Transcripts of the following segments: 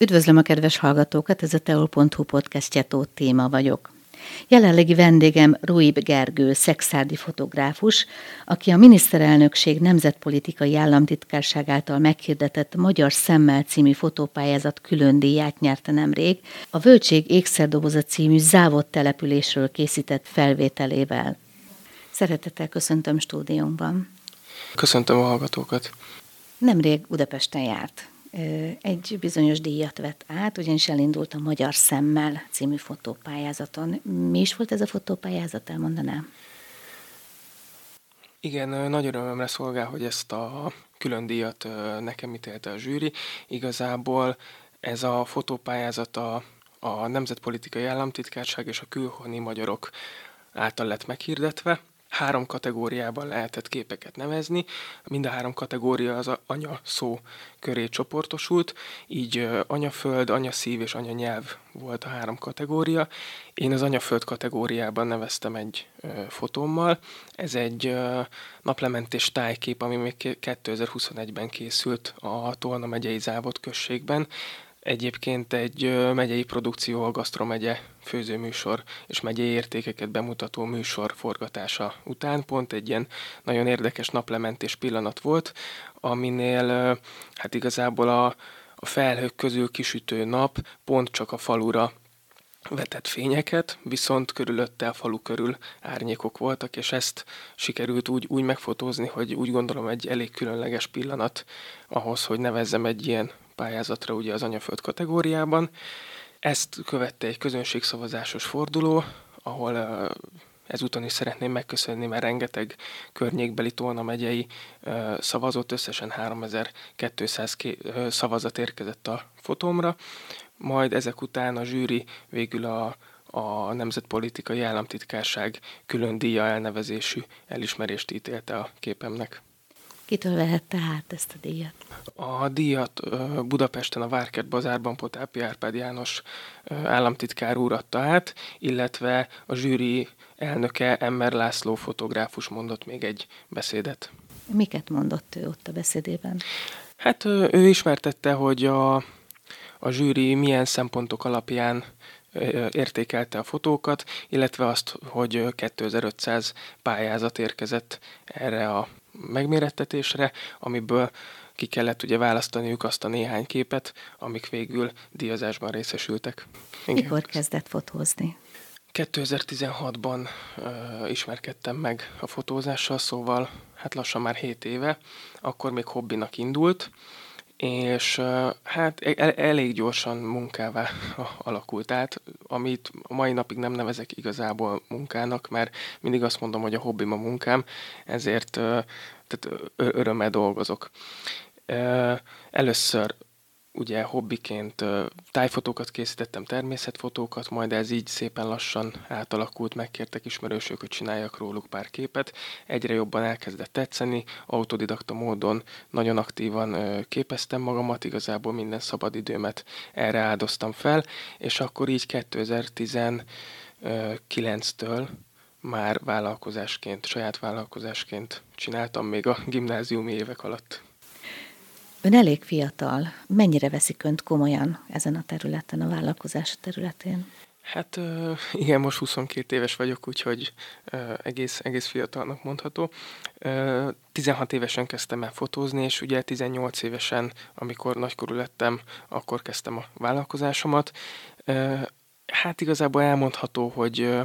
Üdvözlöm a kedves hallgatókat, ez a teol.hu podcastja Tóth téma vagyok. Jelenlegi vendégem Ruib Gergő, szexárdi fotográfus, aki a miniszterelnökség nemzetpolitikai államtitkárság által meghirdetett Magyar Szemmel című fotópályázat külön díját nyerte nemrég, a Völtség ékszerdoboza című závott településről készített felvételével. Szeretettel köszöntöm stúdiónkban. Köszöntöm a hallgatókat. Nemrég Budapesten járt egy bizonyos díjat vett át, ugyanis elindult a Magyar Szemmel című fotópályázaton. Mi is volt ez a fotópályázat, elmondanám? Igen, nagy örömömre szolgál, hogy ezt a külön díjat nekem ítélte a zsűri. Igazából ez a fotópályázat a, a Nemzetpolitikai Államtitkárság és a külhoni magyarok által lett meghirdetve három kategóriában lehetett képeket nevezni. Mind a három kategória az anya szó köré csoportosult, így anyaföld, anyaszív és anyanyelv volt a három kategória. Én az anyaföld kategóriában neveztem egy fotómmal. Ez egy naplementés tájkép, ami még 2021-ben készült a Tolna megyei Závod községben egyébként egy megyei produkció a Gasztromegye főzőműsor és megyei értékeket bemutató műsor forgatása után pont egy ilyen nagyon érdekes naplementés pillanat volt, aminél hát igazából a, a felhők közül kisütő nap pont csak a falura vetett fényeket, viszont körülötte a falu körül árnyékok voltak, és ezt sikerült úgy, úgy megfotózni, hogy úgy gondolom egy elég különleges pillanat ahhoz, hogy nevezzem egy ilyen pályázatra ugye az anyaföld kategóriában. Ezt követte egy közönségszavazásos forduló, ahol ezúton is szeretném megköszönni, mert rengeteg környékbeli Tolna megyei szavazott, összesen 3200 szavazat érkezett a fotómra, majd ezek után a zsűri végül a, a Nemzetpolitikai Államtitkárság külön díja elnevezésű elismerést ítélte a képemnek. Kitől vehette át ezt a díjat? A díjat Budapesten a Várkert Bazárban Potápi Árpád János államtitkár úr adta át, illetve a zsűri elnöke Emmer László fotográfus mondott még egy beszédet. Miket mondott ő ott a beszédében? Hát ő ismertette, hogy a, a zsűri milyen szempontok alapján értékelte a fotókat, illetve azt, hogy 2500 pályázat érkezett erre a megmérettetésre, amiből ki kellett ugye választaniuk azt a néhány képet, amik végül díjazásban részesültek. Igen. Mikor kezdett fotózni? 2016-ban uh, ismerkedtem meg a fotózással, szóval hát lassan már 7 éve, akkor még hobbinak indult, és hát el, elég gyorsan munkává alakult át, amit a mai napig nem nevezek igazából munkának, mert mindig azt mondom, hogy a hobbim a munkám, ezért tehát örömmel dolgozok. Először ugye hobbiként tájfotókat készítettem, természetfotókat, majd ez így szépen lassan átalakult, megkértek ismerősök, hogy csináljak róluk pár képet. Egyre jobban elkezdett tetszeni, autodidakta módon nagyon aktívan képeztem magamat, igazából minden szabadidőmet erre áldoztam fel, és akkor így 2019-től már vállalkozásként, saját vállalkozásként csináltam még a gimnáziumi évek alatt. Ön elég fiatal. Mennyire veszik önt komolyan ezen a területen, a vállalkozás területén? Hát igen, most 22 éves vagyok, úgyhogy egész, egész fiatalnak mondható. 16 évesen kezdtem el fotózni, és ugye 18 évesen, amikor nagykorú lettem, akkor kezdtem a vállalkozásomat. Hát igazából elmondható, hogy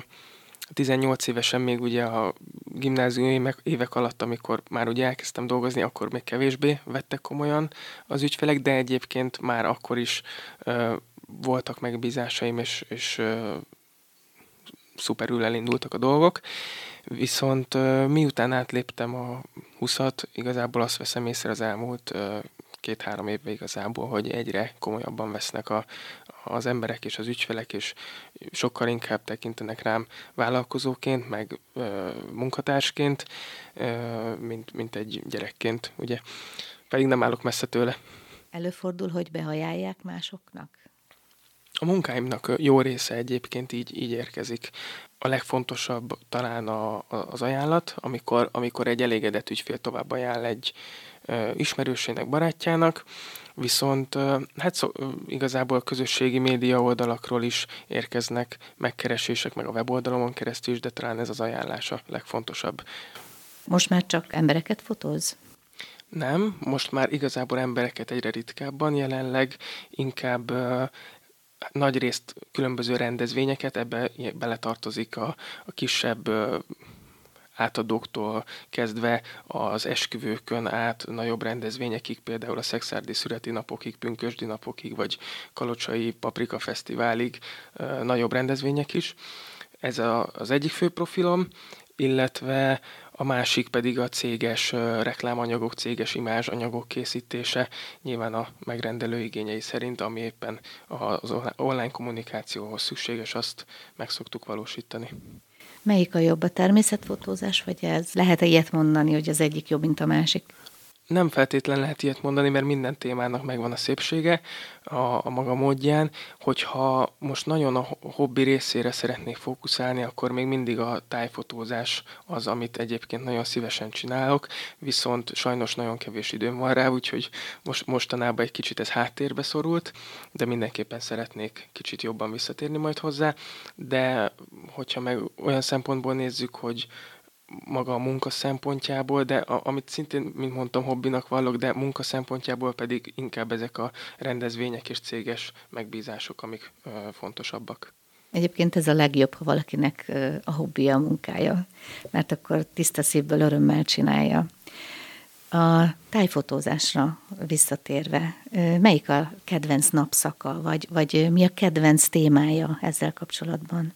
18 évesen még ugye a gimnáziumi évek alatt, amikor már ugye elkezdtem dolgozni, akkor még kevésbé vettek komolyan az ügyfelek, de egyébként már akkor is ö, voltak megbízásaim, és, és ö, szuperül elindultak a dolgok. Viszont ö, miután átléptem a 20-at, igazából azt veszem észre az elmúlt két-három évben igazából, hogy egyre komolyabban vesznek a, az emberek és az ügyfelek, és sokkal inkább tekintenek rám vállalkozóként, meg ö, munkatársként, ö, mint, mint egy gyerekként, ugye. Pedig nem állok messze tőle. Előfordul, hogy behajálják másoknak? A munkáimnak jó része egyébként így, így érkezik. A legfontosabb talán a, a, az ajánlat, amikor, amikor egy elégedett ügyfél tovább ajánl egy ismerősének, barátjának, viszont hát szó, igazából közösségi média oldalakról is érkeznek megkeresések, meg a weboldalomon keresztül is, de talán ez az ajánlás a legfontosabb. Most már csak embereket fotóz? Nem, most már igazából embereket egyre ritkábban, jelenleg inkább nagy részt különböző rendezvényeket, ebbe beletartozik a, a kisebb átadóktól kezdve az esküvőkön át nagyobb rendezvényekig, például a Szexárdi születi napokig, Pünkösdi napokig, vagy Kalocsai Paprika Fesztiválig nagyobb rendezvények is. Ez a, az egyik fő profilom, illetve a másik pedig a céges reklámanyagok, céges imázsanyagok készítése, nyilván a megrendelő igényei szerint, ami éppen az online kommunikációhoz szükséges, azt meg szoktuk valósítani. Melyik a jobb, a természetfotózás, vagy ez? Lehet-e ilyet mondani, hogy az egyik jobb, mint a másik? Nem feltétlen lehet ilyet mondani, mert minden témának megvan a szépsége a, a maga módján. Hogyha most nagyon a hobbi részére szeretnék fókuszálni, akkor még mindig a tájfotózás az, amit egyébként nagyon szívesen csinálok, viszont sajnos nagyon kevés időm van rá, úgyhogy most, mostanában egy kicsit ez háttérbe szorult, de mindenképpen szeretnék kicsit jobban visszatérni majd hozzá. De hogyha meg olyan szempontból nézzük, hogy maga a munka szempontjából, de a, amit szintén, mint mondtam, hobbinak vallok, de munka szempontjából pedig inkább ezek a rendezvények és céges megbízások, amik ö, fontosabbak. Egyébként ez a legjobb, ha valakinek a hobbija a munkája, mert akkor tiszta szívből örömmel csinálja. A tájfotózásra visszatérve, melyik a kedvenc napszaka, vagy, vagy mi a kedvenc témája ezzel kapcsolatban?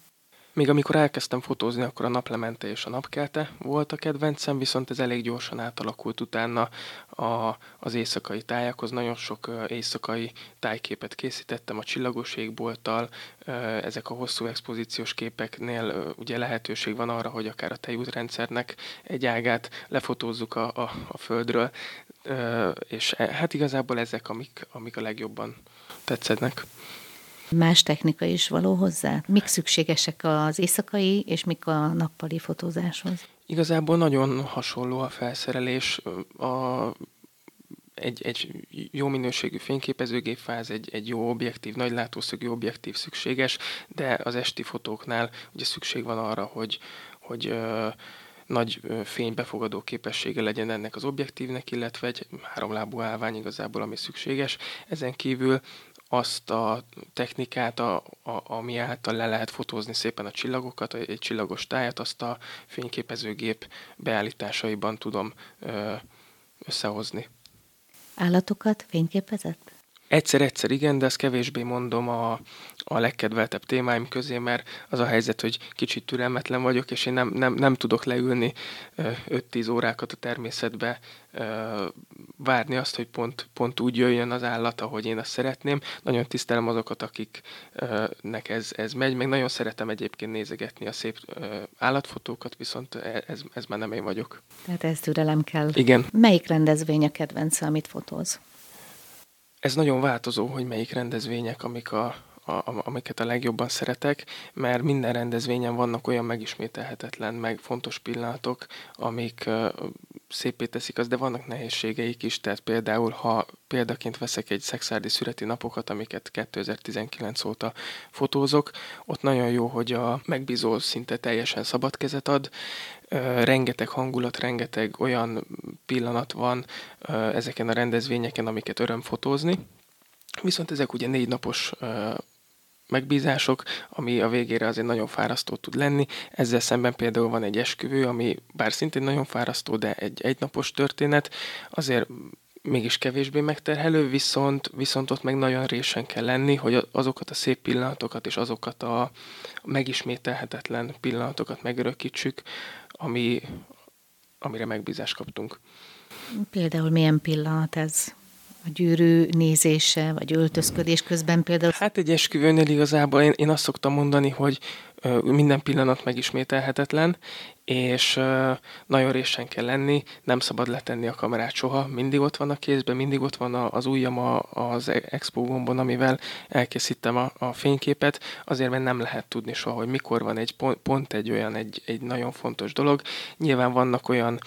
Még amikor elkezdtem fotózni, akkor a naplemente és a napkelte volt a kedvencem, viszont ez elég gyorsan átalakult utána a, az éjszakai tájakhoz. Nagyon sok éjszakai tájképet készítettem a csillagos égbolttal. Ezek a hosszú expozíciós képeknél ugye lehetőség van arra, hogy akár a tejútrendszernek egy ágát lefotózzuk a, a, a földről, és e, hát igazából ezek, amik, amik a legjobban tetszednek. Más technika is való hozzá? Mik szükségesek az éjszakai és mik a nappali fotózáshoz? Igazából nagyon hasonló a felszerelés. A, egy, egy jó minőségű fényképezőgépfáz, egy, egy jó objektív, nagy látószögű objektív szükséges, de az esti fotóknál ugye szükség van arra, hogy, hogy ö, nagy fénybefogadó képessége legyen ennek az objektívnek, illetve egy háromlábú állvány igazából, ami szükséges. Ezen kívül azt a technikát, a, a, ami által le lehet fotózni szépen a csillagokat, egy csillagos tájat, azt a fényképezőgép beállításaiban tudom ö, összehozni. Állatokat fényképezett? Egyszer-egyszer igen, de ezt kevésbé mondom a, a legkedveltebb témáim közé, mert az a helyzet, hogy kicsit türelmetlen vagyok, és én nem, nem, nem tudok leülni 5-10 órákat a természetbe, várni azt, hogy pont, pont úgy jöjjön az állat, ahogy én azt szeretném. Nagyon tisztelem azokat, akiknek ez, ez megy, meg nagyon szeretem egyébként nézegetni a szép állatfotókat, viszont e, ez, ez már nem én vagyok. Tehát ez türelem kell. Igen. Melyik rendezvény a kedvence, amit fotóz? Ez nagyon változó, hogy melyik rendezvények, amik a, a, amiket a legjobban szeretek, mert minden rendezvényen vannak olyan megismételhetetlen, meg fontos pillanatok, amik uh, szépé teszik az, de vannak nehézségeik is, tehát például, ha példaként veszek egy szexárdi születi napokat, amiket 2019 óta fotózok, ott nagyon jó, hogy a megbízó szinte teljesen szabad kezet ad, rengeteg hangulat, rengeteg olyan pillanat van ezeken a rendezvényeken, amiket öröm fotózni. Viszont ezek ugye négy napos megbízások, ami a végére azért nagyon fárasztó tud lenni. Ezzel szemben például van egy esküvő, ami bár szintén nagyon fárasztó, de egy egynapos történet, azért mégis kevésbé megterhelő, viszont, viszont ott meg nagyon résen kell lenni, hogy azokat a szép pillanatokat és azokat a megismételhetetlen pillanatokat megörökítsük, ami, amire megbízást kaptunk. Például milyen pillanat ez? A gyűrű nézése, vagy öltözködés közben például? Hát egy esküvőnél igazából én, én azt szoktam mondani, hogy minden pillanat megismételhetetlen, és nagyon résen kell lenni, nem szabad letenni a kamerát soha, mindig ott van a kézben, mindig ott van az ujjam az expo gombon, amivel elkészítem a, a fényképet, azért mert nem lehet tudni soha, hogy mikor van egy pont, pont egy olyan, egy, egy nagyon fontos dolog. Nyilván vannak olyan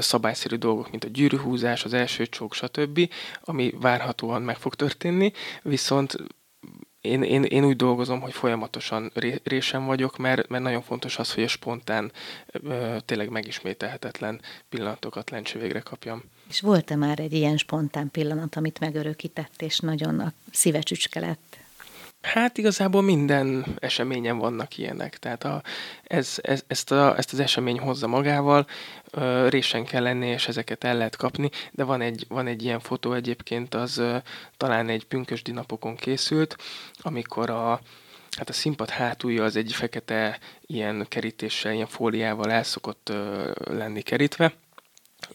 szabályszerű dolgok, mint a gyűrűhúzás, az első csók, stb., ami várhatóan meg fog történni, viszont én, én, én úgy dolgozom, hogy folyamatosan ré, vagyok, mert, mert nagyon fontos az, hogy a spontán, ö, tényleg megismételhetetlen pillanatokat lencső végre kapjam. És volt-e már egy ilyen spontán pillanat, amit megörökített, és nagyon a szíve csücske lett? Hát igazából minden eseményen vannak ilyenek, tehát a, ez, ez, ezt, a, ezt az esemény hozza magával, ö, résen kell lenni, és ezeket el lehet kapni, de van egy, van egy ilyen fotó egyébként, az ö, talán egy pünkösdi napokon készült, amikor a, hát a színpad hátulja az egy fekete ilyen kerítéssel, ilyen fóliával el szokott ö, lenni kerítve,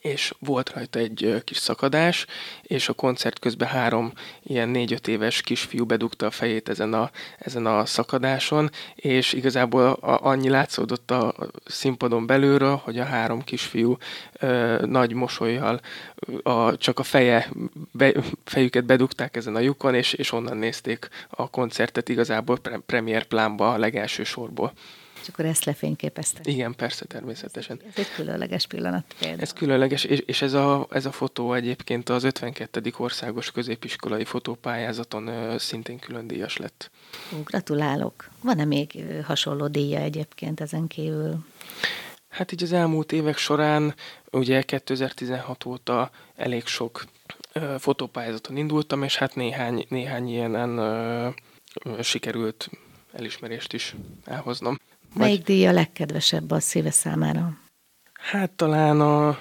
és volt rajta egy kis szakadás, és a koncert közben három ilyen négy-öt éves kisfiú bedugta a fejét ezen a, ezen a szakadáson, és igazából a, annyi látszódott a színpadon belülről, hogy a három kisfiú ö, nagy mosolyjal a, csak a feje, be, fejüket bedugták ezen a lyukon, és, és onnan nézték a koncertet igazából pre, premier plánba a legelső sorból. És akkor ezt lefényképezte. Igen, persze, természetesen. Ez egy különleges pillanat például. Ez különleges, és, és ez, a, ez a fotó egyébként az 52. országos középiskolai fotópályázaton ö, szintén külön díjas lett. Ó, gratulálok. Van-e még hasonló díja egyébként ezen kívül? Hát így az elmúlt évek során, ugye 2016 óta elég sok ö, fotópályázaton indultam, és hát néhány, néhány ilyenen ö, ö, sikerült elismerést is elhoznom. Melyik Vagy... díj a legkedvesebb a szíve számára? Hát talán a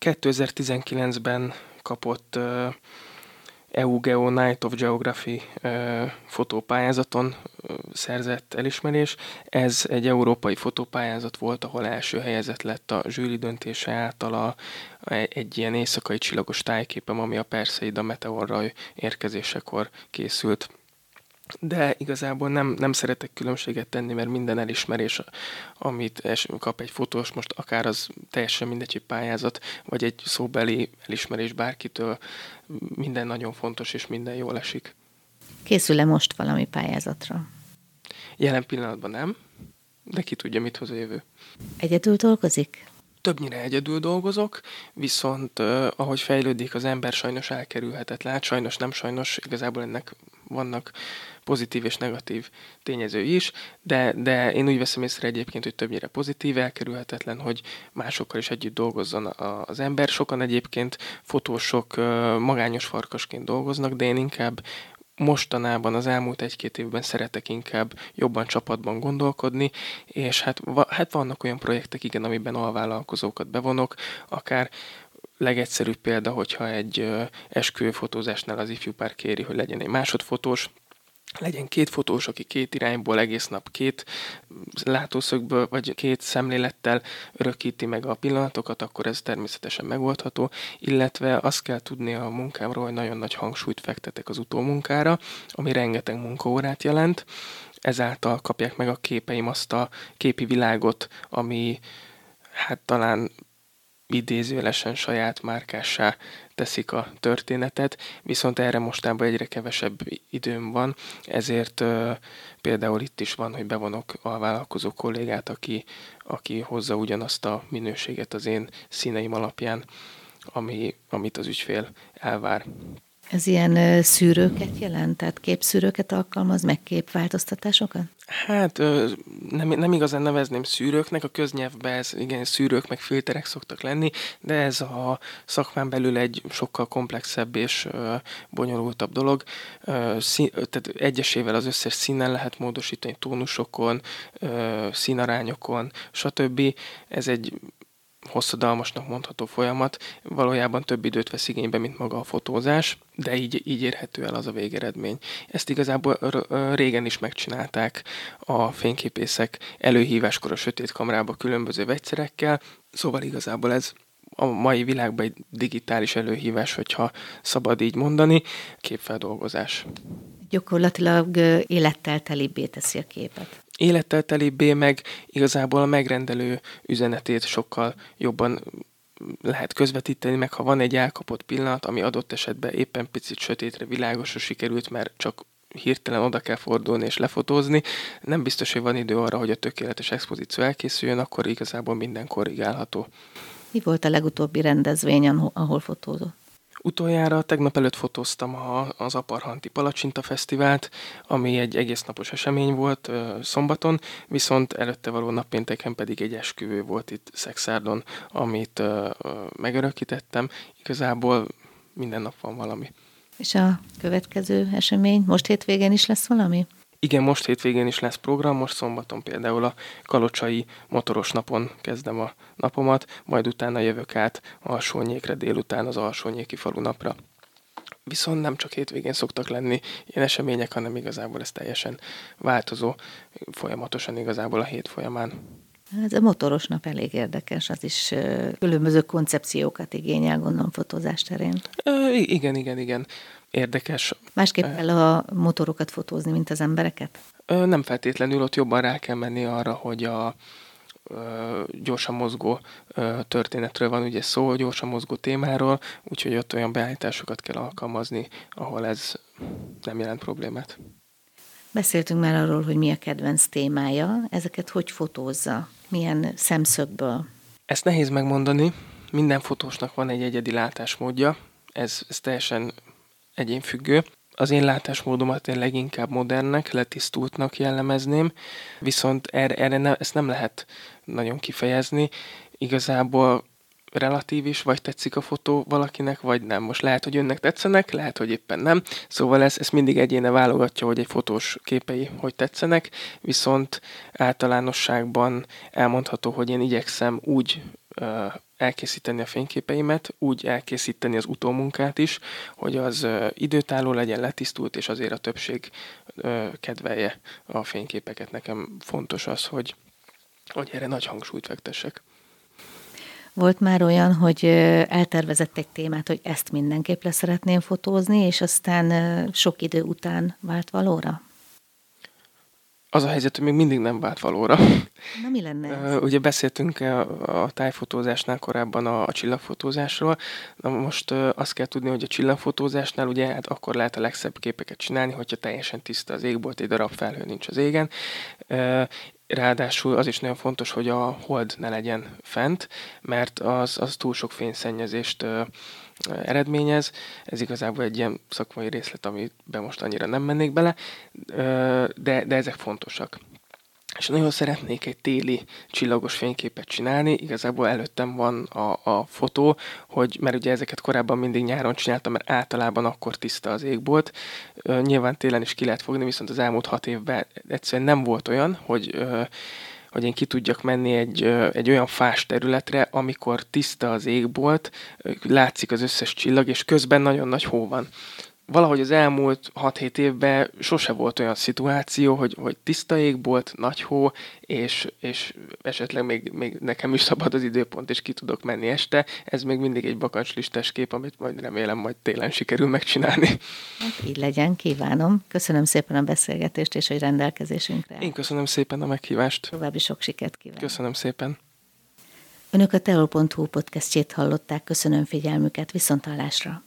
2019-ben kapott uh, EU Geo Night of Geography uh, fotópályázaton uh, szerzett elismerés. Ez egy európai fotópályázat volt, ahol első helyezett lett a zsűri döntése által a, egy ilyen éjszakai csillagos tájképem, ami a Perseid a meteorraj érkezésekor készült de igazából nem, nem szeretek különbséget tenni, mert minden elismerés, amit kap egy fotós, most akár az teljesen mindegy, hogy pályázat, vagy egy szóbeli elismerés bárkitől, minden nagyon fontos, és minden jól esik. Készül-e most valami pályázatra? Jelen pillanatban nem, de ki tudja, mit hoz a jövő. Egyedül dolgozik? Többnyire egyedül dolgozok, viszont uh, ahogy fejlődik az ember, sajnos elkerülhetetlen. Hát sajnos, nem sajnos, igazából ennek vannak pozitív és negatív tényezői is, de, de én úgy veszem észre egyébként, hogy többnyire pozitív, elkerülhetetlen, hogy másokkal is együtt dolgozzon az ember. Sokan egyébként fotósok magányos farkasként dolgoznak, de én inkább mostanában az elmúlt egy-két évben szeretek inkább jobban csapatban gondolkodni, és hát, hát vannak olyan projektek, igen, amiben alvállalkozókat bevonok, akár legegyszerűbb példa, hogyha egy esküvőfotózásnál az ifjú pár kéri, hogy legyen egy másodfotós, legyen két fotós, aki két irányból egész nap két látószögből, vagy két szemlélettel örökíti meg a pillanatokat, akkor ez természetesen megoldható, illetve azt kell tudni a munkámról, hogy nagyon nagy hangsúlyt fektetek az utómunkára, ami rengeteg munkaórát jelent, ezáltal kapják meg a képeim azt a képi világot, ami hát talán idézőlesen saját márkássá teszik a történetet, viszont erre mostában egyre kevesebb időm van, ezért például itt is van, hogy bevonok a vállalkozó kollégát, aki, aki hozza ugyanazt a minőséget az én színeim alapján, ami, amit az ügyfél elvár. Ez ilyen szűrőket jelent? Tehát képszűrőket alkalmaz, meg képváltoztatásokat? Hát nem, nem igazán nevezném szűrőknek, a köznyelvben ez igen, szűrők meg filterek szoktak lenni, de ez a szakmán belül egy sokkal komplexebb és bonyolultabb dolog. Tehát egyesével az összes színen lehet módosítani, tónusokon, színarányokon, stb. Ez egy hosszadalmasnak mondható folyamat, valójában több időt vesz igénybe, mint maga a fotózás, de így, így érhető el az a végeredmény. Ezt igazából régen is megcsinálták a fényképészek előhíváskor a sötét kamerába különböző vegyszerekkel, szóval igazából ez a mai világban egy digitális előhívás, hogyha szabad így mondani, képfeldolgozás. Gyakorlatilag élettel telibbé teszi a képet élettel telibbé, meg igazából a megrendelő üzenetét sokkal jobban lehet közvetíteni, meg ha van egy elkapott pillanat, ami adott esetben éppen picit sötétre, világosra sikerült, mert csak hirtelen oda kell fordulni és lefotózni, nem biztos, hogy van idő arra, hogy a tökéletes expozíció elkészüljön, akkor igazából minden korrigálható. Mi volt a legutóbbi rendezvény, ahol fotózott? Utoljára tegnap előtt fotóztam a, az Aparhanti Palacsinta Fesztivált, ami egy egész napos esemény volt szombaton, viszont előtte való nappénteken pedig egy esküvő volt itt Szexárdon, amit megörökítettem. Igazából minden nap van valami. És a következő esemény? Most hétvégén is lesz valami? Igen, most hétvégén is lesz program, most szombaton például a Kalocsai motoros napon kezdem a napomat, majd utána jövök át Alsónyékre délután az Alsónyéki falunapra. Viszont nem csak hétvégén szoktak lenni ilyen események, hanem igazából ez teljesen változó, folyamatosan igazából a hét folyamán. Ez a motoros nap elég érdekes, az is különböző koncepciókat igényel, gondolom, fotózás terén. igen, igen, igen érdekes. Másképp kell a motorokat fotózni, mint az embereket? Nem feltétlenül, ott jobban rá kell menni arra, hogy a gyorsan mozgó történetről van ugye szó, gyorsan mozgó témáról, úgyhogy ott olyan beállításokat kell alkalmazni, ahol ez nem jelent problémát. Beszéltünk már arról, hogy mi a kedvenc témája, ezeket hogy fotózza, milyen szemszögből? Ezt nehéz megmondani, minden fotósnak van egy egyedi látásmódja, ez, ez teljesen egyénfüggő. Az én látásmódomat én leginkább modernnek, letisztultnak jellemezném, viszont erre, erre ne, ezt nem lehet nagyon kifejezni. Igazából relatív is, vagy tetszik a fotó valakinek, vagy nem. Most lehet, hogy önnek tetszenek, lehet, hogy éppen nem. Szóval ez, ez mindig egyéne válogatja, hogy egy fotós képei hogy tetszenek, viszont általánosságban elmondható, hogy én igyekszem úgy elkészíteni a fényképeimet, úgy elkészíteni az utómunkát is, hogy az időtálló legyen, letisztult, és azért a többség kedvelje a fényképeket. Nekem fontos az, hogy, hogy erre nagy hangsúlyt fektessek. Volt már olyan, hogy eltervezett egy témát, hogy ezt mindenképp le szeretném fotózni, és aztán sok idő után vált valóra? Az a helyzet, hogy még mindig nem vált valóra. Na mi lenne ez? Ugye beszéltünk a, tájfotózásnál korábban a, a csillagfotózásról. Na most azt kell tudni, hogy a csillagfotózásnál ugye hát akkor lehet a legszebb képeket csinálni, hogyha teljesen tiszta az égbolt, egy darab felhő nincs az égen. Ráadásul az is nagyon fontos, hogy a hold ne legyen fent, mert az, az túl sok fényszennyezést eredményez. Ez igazából egy ilyen szakmai részlet, amiben most annyira nem mennék bele, de, de ezek fontosak. És nagyon szeretnék egy téli csillagos fényképet csinálni, igazából előttem van a, a fotó, hogy, mert ugye ezeket korábban mindig nyáron csináltam, mert általában akkor tiszta az égbolt. Nyilván télen is ki lehet fogni, viszont az elmúlt hat évben egyszerűen nem volt olyan, hogy hogy én ki tudjak menni egy, egy olyan fás területre, amikor tiszta az égbolt, látszik az összes csillag, és közben nagyon nagy hó van valahogy az elmúlt 6-7 évben sose volt olyan szituáció, hogy, hogy tiszta ég volt, nagy hó, és, és esetleg még, még nekem is szabad az időpont, és ki tudok menni este. Ez még mindig egy bakancslistás kép, amit majd remélem majd télen sikerül megcsinálni. Hát így legyen, kívánom. Köszönöm szépen a beszélgetést, és hogy rendelkezésünkre. Én köszönöm szépen a meghívást. További sok sikert kívánok. Köszönöm szépen. Önök a teol.hu podcastjét hallották, köszönöm figyelmüket, viszontalásra.